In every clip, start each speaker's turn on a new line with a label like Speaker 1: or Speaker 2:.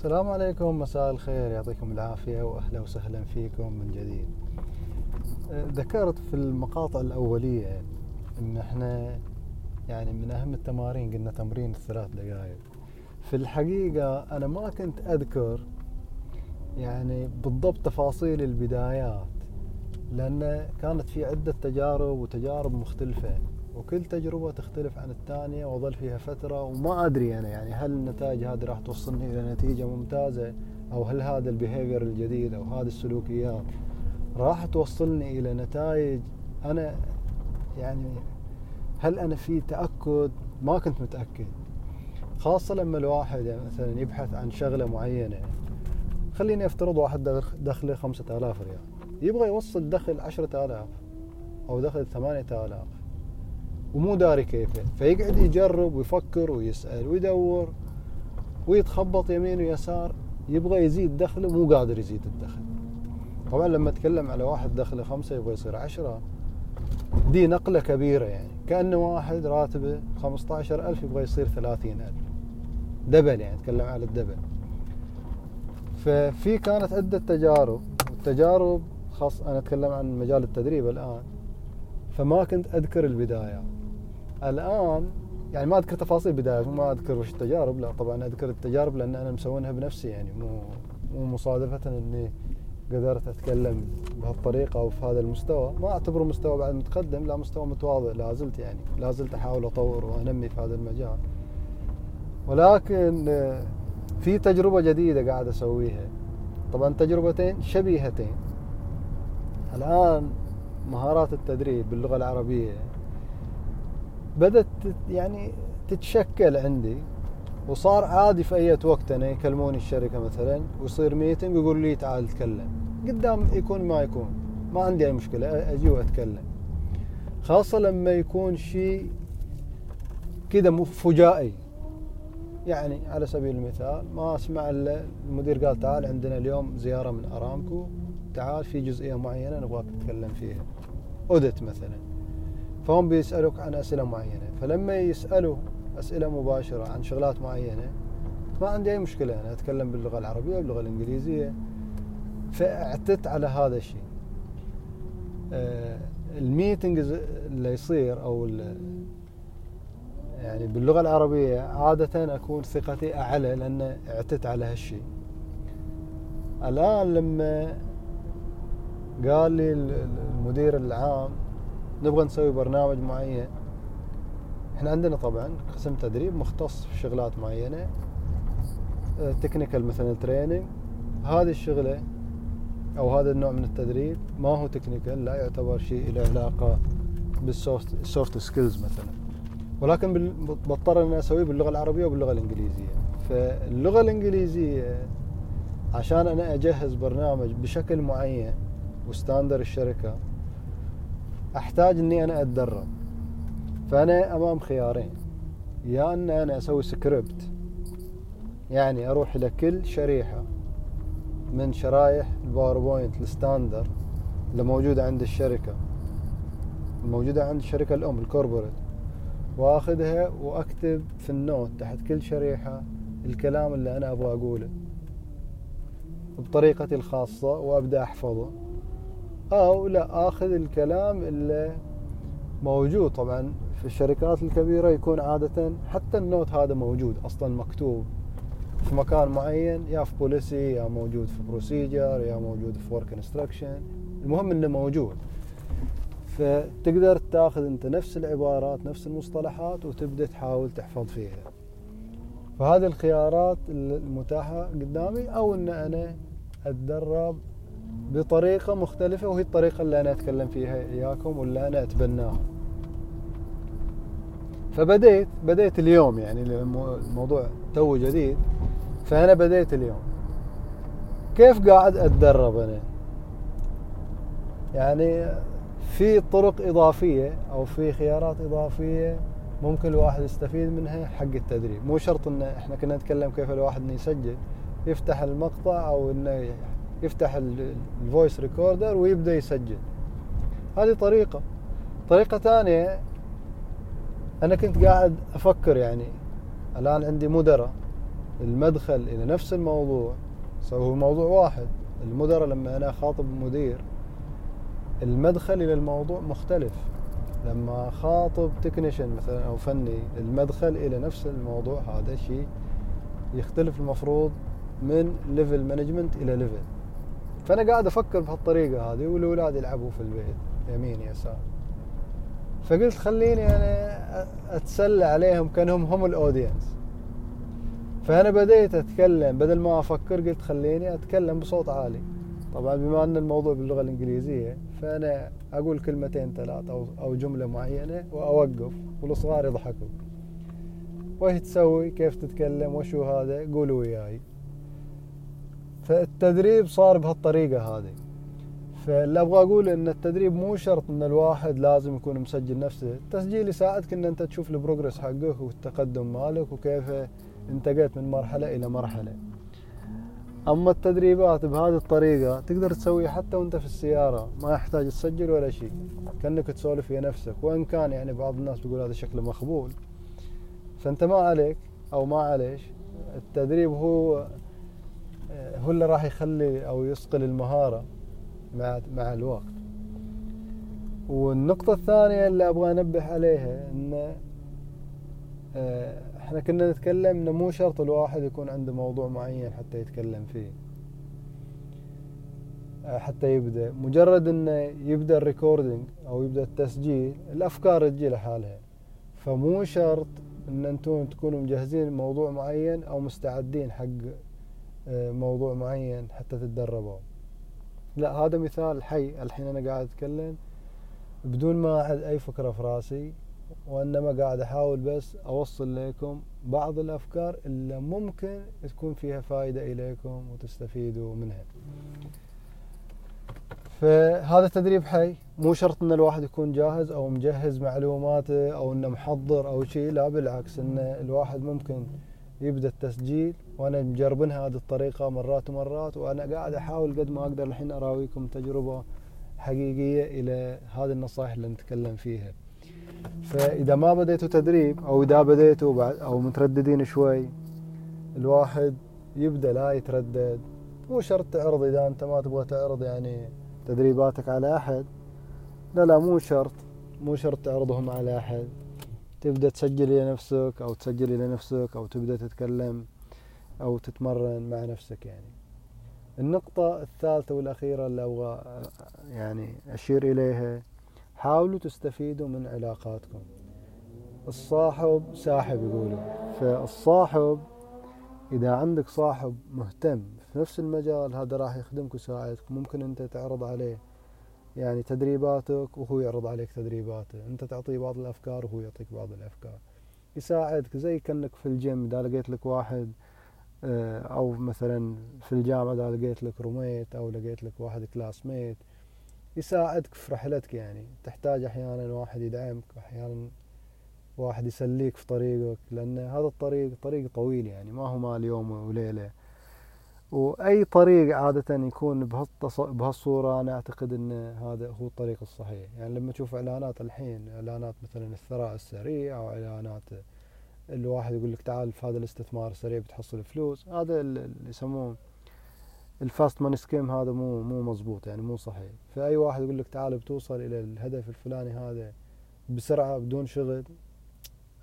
Speaker 1: السلام عليكم مساء الخير. يعطيكم العافية وأهلا وسهلا فيكم من جديد. ذكرت في المقاطع الأولية أن إحنا يعني من أهم التمارين قلنا تمرين الثلاث دقائق في الحقيقة أنا ما كنت أذكر يعني بالضبط تفاصيل البدايات لأن كانت في عدة تجارب وتجارب مختلفة. وكل تجربة تختلف عن الثانية وظل فيها فترة وما أدري أنا يعني هل النتائج هذه راح توصلني إلى نتيجة ممتازة أو هل هذا البيهيفير الجديد أو هذه السلوكيات راح توصلني إلى نتائج أنا يعني هل أنا في تأكد؟ ما كنت متأكد. خاصة لما الواحد يعني مثلا يبحث عن شغلة معينة. خليني أفترض واحد دخله خمسة آلاف ريال. يبغى يوصل دخل عشرة آلاف أو دخل ثمانية آلاف. ومو داري كيفه. فيقعد يجرب ويفكر ويسأل ويدور ويتخبط يمين ويسار يبغى يزيد دخله مو قادر يزيد الدخل. طبعا لما اتكلم على واحد دخله خمسة يبغى يصير عشرة دي نقلة كبيرة يعني. كأنه واحد راتبه خمسة عشر ألف يبغى يصير ثلاثين ألف. دبل يعني اتكلم على الدبل. ففي كانت عدة تجارب. والتجارب خاص أنا أتكلم عن مجال التدريب الآن. فما كنت أذكر البداية الآن يعني ما أذكر تفاصيل البداية ما أذكر وش التجارب لا طبعا أذكر التجارب لأن أنا مسوينها بنفسي يعني مو مو مصادفة إني قدرت أتكلم بهالطريقة أو في هذا المستوى. ما أعتبره مستوى بعد متقدم لا مستوى متواضع لا زلت يعني لا زلت أحاول أطور وأنمي في هذا المجال. ولكن في تجربة جديدة قاعد أسويها. طبعا تجربتين شبيهتين. الآن مهارات التدريب باللغة العربية بدأت يعني تتشكل عندي وصار عادي في أي وقت أنا يكلموني الشركة مثلا ويصير ميتنج ويقول لي تعال تكلم. قدام يكون ما يكون ما عندي أي مشكلة أجي وأتكلم. خاصة لما يكون شيء كذا فجائي. يعني على سبيل المثال ما أسمع المدير قال تعال عندنا اليوم زيارة من أرامكو تعال في جزئية معينة نبغاك تتكلم فيها. أودت مثلا. فهم بيسألوك عن أسئلة معينة فلما يسألوا أسئلة مباشرة عن شغلات معينة ما عندي أي مشكلة أنا أتكلم باللغة العربية باللغة الإنجليزية. فأعتدت على هذا الشيء. آه، الميتنجز اللي يصير أو يعني باللغة العربية عادة أكون ثقتي أعلى لأن اعتدت على هالشيء. الآن لما قال لي المدير العام نبغى نسوي برنامج معين. إحنا عندنا طبعا قسم تدريب مختص في شغلات معينة technical مثلا training هذه الشغلة أو هذا النوع من التدريب ما هو technical لا يعتبر شيء له علاقة بال soft skills مثلا. ولكن بضطر إني أسويه باللغة العربية وباللغة الإنجليزية. فاللغة الإنجليزية عشان أنا أجهز برنامج بشكل معين و standard الشركة أحتاج إني أنا أتدرب. فأنا أمام خيارين. يا إن أنا أسوي سكريبت يعني أروح إلى كل شريحة. من شرايح ال PowerPoint ال standard اللي موجودة عند الشركة. الموجوده عند الشركة الأم ال corporate وأخذها وأكتب في ال note تحت كل شريحة الكلام اللي أنا أبغى أقوله. بطريقتي الخاصة وأبدأ أحفظه. أو لا آخذ الكلام اللي موجود. طبعا في الشركات الكبيرة يكون عادة حتى ال note هذا موجود أصلا مكتوب في مكان معين يا في policy يا موجود في procedure يا موجود في work instruction المهم إنه موجود. فتقدر تاخذ أنت نفس العبارات نفس المصطلحات وتبدأ تحاول تحفظ فيها. فهذه الخيارات المتاحة قدامي أو إن أنا أتدرب بطريقة مختلفة وهي الطريقة اللي أنا أتكلم فيها إياكم واللي أنا أتبناها. فبديت بديت اليوم يعني الموضوع تو جديد فأنا بديت اليوم. كيف قاعد أتدرب أنا؟ يعني في طرق إضافية أو في خيارات إضافية ممكن الواحد يستفيد منها حق التدريب. مو شرط إن إحنا كنا نتكلم كيف الواحد إنه يسجل يفتح المقطع أو إنه يفتح ال voice recorder ويبدأ يسجل. هذه طريقة. طريقة ثانية أنا كنت قاعد أفكر يعني الآن عندي مدراء المدخل إلى نفس الموضوع هو موضوع واحد. المدراء لما أنا أخاطب مدير المدخل إلى الموضوع مختلف. لما خاطب technician مثلا أو فني المدخل إلى نفس الموضوع هذا شيء يختلف المفروض من level management إلى level فأنا قاعد أفكر بهالطريقة هذه والأولاد يلعبوا في البيت يمين يسار. فقلت خليني أنا أتسلى عليهم كأنهم هم الأودينس. فأنا بديت أتكلم بدل ما أفكر قلت خليني أتكلم بصوت عالي. طبعا بما أن الموضوع باللغة الإنجليزية فأنا أقول كلمتين ثلاث أو أو جملة معينة وأوقف والصغار يضحكوا. وش تسوي؟ كيف تتكلم؟ وشو هذا؟ قولوا وياي. فالتدريب صار بهالطريقة هذه. فاللي أبغى أقول إن التدريب مو شرط إن الواحد لازم يكون مسجل نفسه. التسجيل يساعدك إن أنت تشوف البروجرس حقك والتقدم مالك وكيف انتقلت من مرحلة إلى مرحلة. أما التدريبات بهذه الطريقة تقدر تسويها حتى وأنت في السيارة ما يحتاج تسجل ولا شيء. كأنك تسولف ويا نفسك وإن كان يعني بعض الناس بيقول هذا شكله مخبول. فأنت ما عليك أو ما عليش التدريب هو هو اللي راح يخلي أو يصقل المهارة مع مع الوقت. والنقطة الثانية اللي أبغى أنبه عليها إن آه، إحنا كنا نتكلم إنه مو شرط الواحد يكون عنده موضوع معين حتى يتكلم فيه. آه، حتى يبدأ. مجرد إنه يبدأ الريكوردينج أو يبدأ التسجيل الأفكار تجي لحالها. فمو شرط إن أنتم تكونوا مجهزين موضوع معين أو مستعدين حق آه، موضوع معين حتى تتدربوا. لا هذا مثال حي. الحين أنا قاعد أتكلم بدون ما اعد أي فكرة في راسي وإنما قاعد أحاول بس أوصل لكم بعض الأفكار اللي ممكن تكون فيها فائده إليكم وتستفيدوا منها. فهذا تدريب حي. مو شرط إن الواحد يكون جاهز أو مجهز معلوماته أو إنه محضر أو شيء لا بالعكس إن الواحد ممكن يبدأ التسجيل وأنا مجربنها هذه الطريقة مرات ومرات وأنا قاعد أحاول قد ما أقدر الحين أراويكم تجربة حقيقية إلى هذه النصائح اللي نتكلم فيها. فإذا ما بديتوا تدريب أو إذا بديتوا أو مترددين شوي الواحد يبدأ لا يتردد. مو شرط تعرض إذا أنت ما تبغى تعرض يعني تدريباتك على أحد. لا لا مو شرط. مو شرط تعرضهم على أحد. تبدأ تسجل لنفسك أو تسجل لنفسك أو تبدأ تتكلم. أو تتمرن مع نفسك يعني. النقطة الثالثة والأخيرة اللي أبغى يعني أشير إليها حاولوا تستفيدوا من علاقاتكم. الصاحب ساحب يقولوا. فالصاحب إذا عندك صاحب مهتم في نفس المجال هذا راح يخدمك ويساعدك. ممكن أنت تعرض عليه يعني تدريباتك وهو يعرض عليك تدريباته. أنت تعطيه بعض الأفكار وهو يعطيك بعض الأفكار. يساعدك زي كأنك في الجيم إذا لقيت لك واحد آه، أو مثلا في الجامعة إذا لقيت لك roommate أو لقيت لك واحد classmate يساعدك في رحلتك يعني. تحتاج أحيانا واحد يدعمك أحيانا واحد يسليك في طريقك لأن هذا الطريق طريق طويل يعني ما هو مال يوم وليلة. وأي طريق عادة يكون بهالصورة أنا أعتقد إن هذا هو الطريق الصحيح. يعني لما تشوف إعلانات الحين إعلانات مثلا الثراء السريع أو إعلانات الواحد يقول لك تعال في هذا الاستثمار السريع بتحصل فلوس. هذا اللي يسموه ال fast money scheme هذا مو مو مزبوط يعني مو صحيح. فأي واحد يقول لك تعال بتوصل إلى الهدف الفلاني هذا بسرعة بدون شغل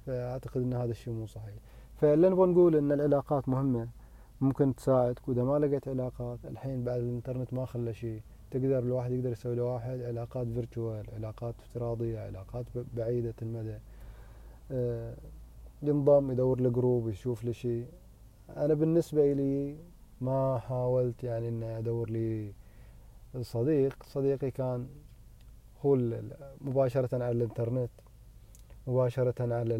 Speaker 1: فأعتقد إن هذا الشيء مو صحيح. فاللي نبغى نقول إن العلاقات مهمة ممكن تساعدك وإذا ما لقيت علاقات الحين بعد الإنترنت ما خلى شيء. تقدر الواحد يقدر يسوي له واحد علاقات virtual علاقات افتراضية علاقات بعيدة المدى. آه، ينضم يدور له group يشوف له شيء أنا بالنسبة لي ما حاولت يعني ان أدور لي صديق. صديقي كان هو مباشرة على الإنترنت مباشرة على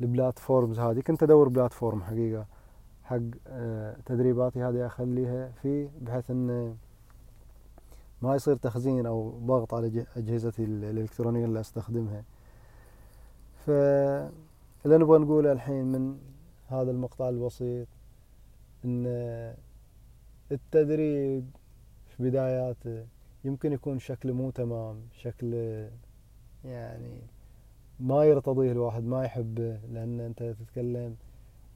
Speaker 1: البلاتفورمز هذه. كنت أدور بلاتفورم حقيقة حق آه، تدريباتي هذه أخليها فيه بحيث إن ما يصير تخزين أو ضغط على أجهزتي الإلكترونية اللي أستخدمها. فاللي نبغى نقوله الحين من هذا المقطع البسيط إن التدريب في بداياته يمكن يكون شكله مو تمام شكل يعني ما يرتضيه الواحد ما يحبه لأن أنت تتكلم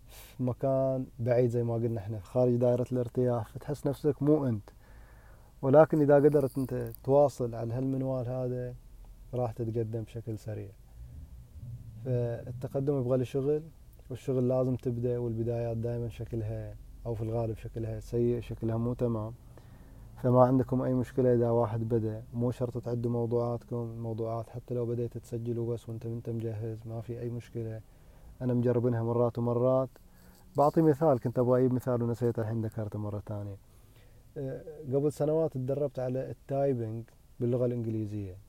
Speaker 1: في مكان بعيد زي ما قلنا إحنا خارج دائرة الارتياح فتحس نفسك مو أنت. ولكن إذا قدرت أنت تواصل على هالمنوال هذا راح تتقدم بشكل سريع. فالتقدم يبغى له شغل والشغل لازم تبدأ والبدايات دائما شكلها أو في الغالب شكلها سيء شكلها مو تمام. فما عندكم أي مشكلة إذا واحد بدأ. مو شرط تعدوا موضوعاتكم الموضوعات حتى لو بديت تسجلوا بس وأنت أنت مجهز ما في أي مشكلة. أنا مجربينها مرات ومرات. بعطي مثال كنت أبغى أجيب مثال ونسيته الحين ذكرته مرة ثانية. أه، قبل سنوات تدربت على ال typing باللغة الإنجليزية.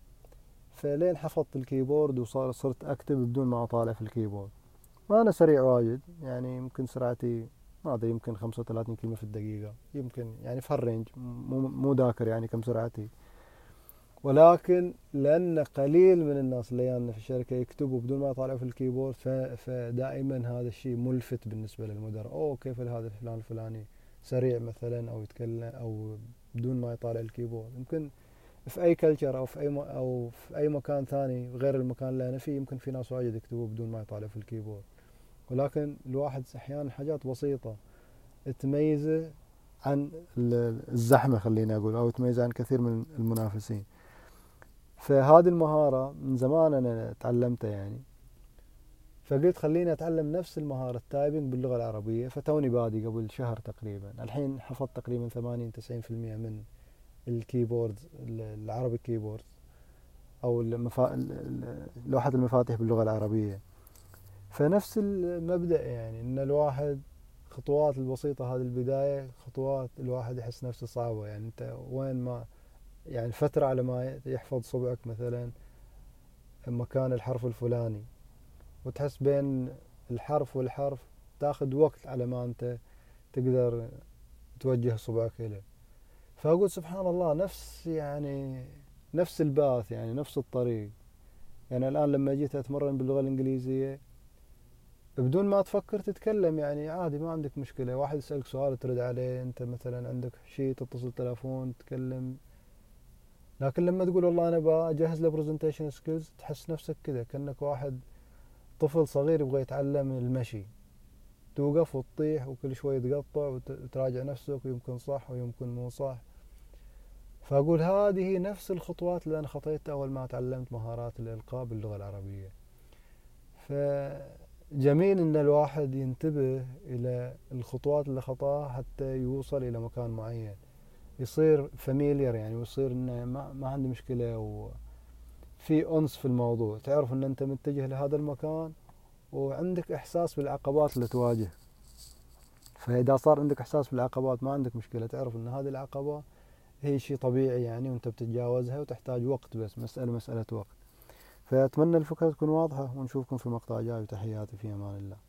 Speaker 1: فلين حفظت ال keyboard وصار صرت أكتب بدون ما أطالع في ال keyboard. ما أنا سريع واجد يعني يمكن سرعتي ما أدري يمكن 35 كلمة في الدقيقة. يمكن يعني في هال range مو مو ذاكر يعني كم سرعتي. ولكن لأن قليل من الناس اللي يعني في الشركة يكتبوا بدون ما يطالعوا في ال keyboard فدائما هذا الشيء ملفت بالنسبة للمدراء. أوه كيف هذا فلان الفلاني؟ سريع مثلا أو يتكلم أو بدون ما يطالع ال keyboard. يمكن في أي culture أو في أي أو في أي مكان ثاني غير المكان اللي أنا فيه يمكن في ناس واجد يكتبوا بدون ما يطالعوا في ال keyboard. ولكن الواحد أحيانا حاجات بسيطة تميزه عن الزحمة خليني أقول أو تميزه عن كثير من المنافسين. فهذه المهارة من زمان أنا تعلمتها يعني. فقلت خليني أتعلم نفس المهارة ال typing باللغة العربية فتوني بادي قبل شهر تقريبا. الحين حفظت تقريبا 80 90% من ال keyboard العربي keyboard أو المفا... لوحة المفاتيح باللغة العربية. فنفس المبدأ يعني إن الواحد خطوات البسيطة هذه البداية خطوات الواحد يحس نفسه صعبة. يعني أنت وين ما يعني فترة على ما يحفظ صبعك مثلا مكان الحرف الفلاني. وتحس بين الحرف والحرف تاخذ وقت على ما أنت تقدر توجه صبعك إليه. فأقول سبحان الله نفس يعني نفس ال path يعني نفس الطريق. يعني الآن لما جيت أتمرن باللغة الإنجليزية بدون ما تفكر تتكلم يعني عادي ما عندك مشكلة. واحد يسألك سؤال ترد عليه أنت مثلا عندك شيء تتصل تلفون تتكلم. لكن لما تقول والله أنا بجهز له presentation skills تحس نفسك كذا كأنك واحد طفل صغير يبغى يتعلم المشي. توقف وتطيح وكل شوي تقطع وتراجع نفسك ويمكن صح ويمكن مو صح. فأقول هذه نفس الخطوات اللي أنا خطيتها أول ما تعلمت مهارات الإلقاء باللغة العربية. فجميل أن الواحد ينتبه إلى الخطوات اللي خطاها حتى يوصل إلى مكان معين. يصير فاميليار يعني ويصير إنه ما, ما عنده مشكلة وفي أنس في الموضوع. تعرف إن أنت متجه لهذا المكان وعندك إحساس بالعقبات اللي تواجه. فإذا صار عندك إحساس بالعقبات ما عندك مشكلة. تعرف إن هذه العقبة هي شيء طبيعي يعني وانت بتتجاوزها وتحتاج وقت بس مسألة مسألة وقت. فأتمنى الفكرة تكون واضحة ونشوفكم في مقطع جاي وتحياتي في أمان الله.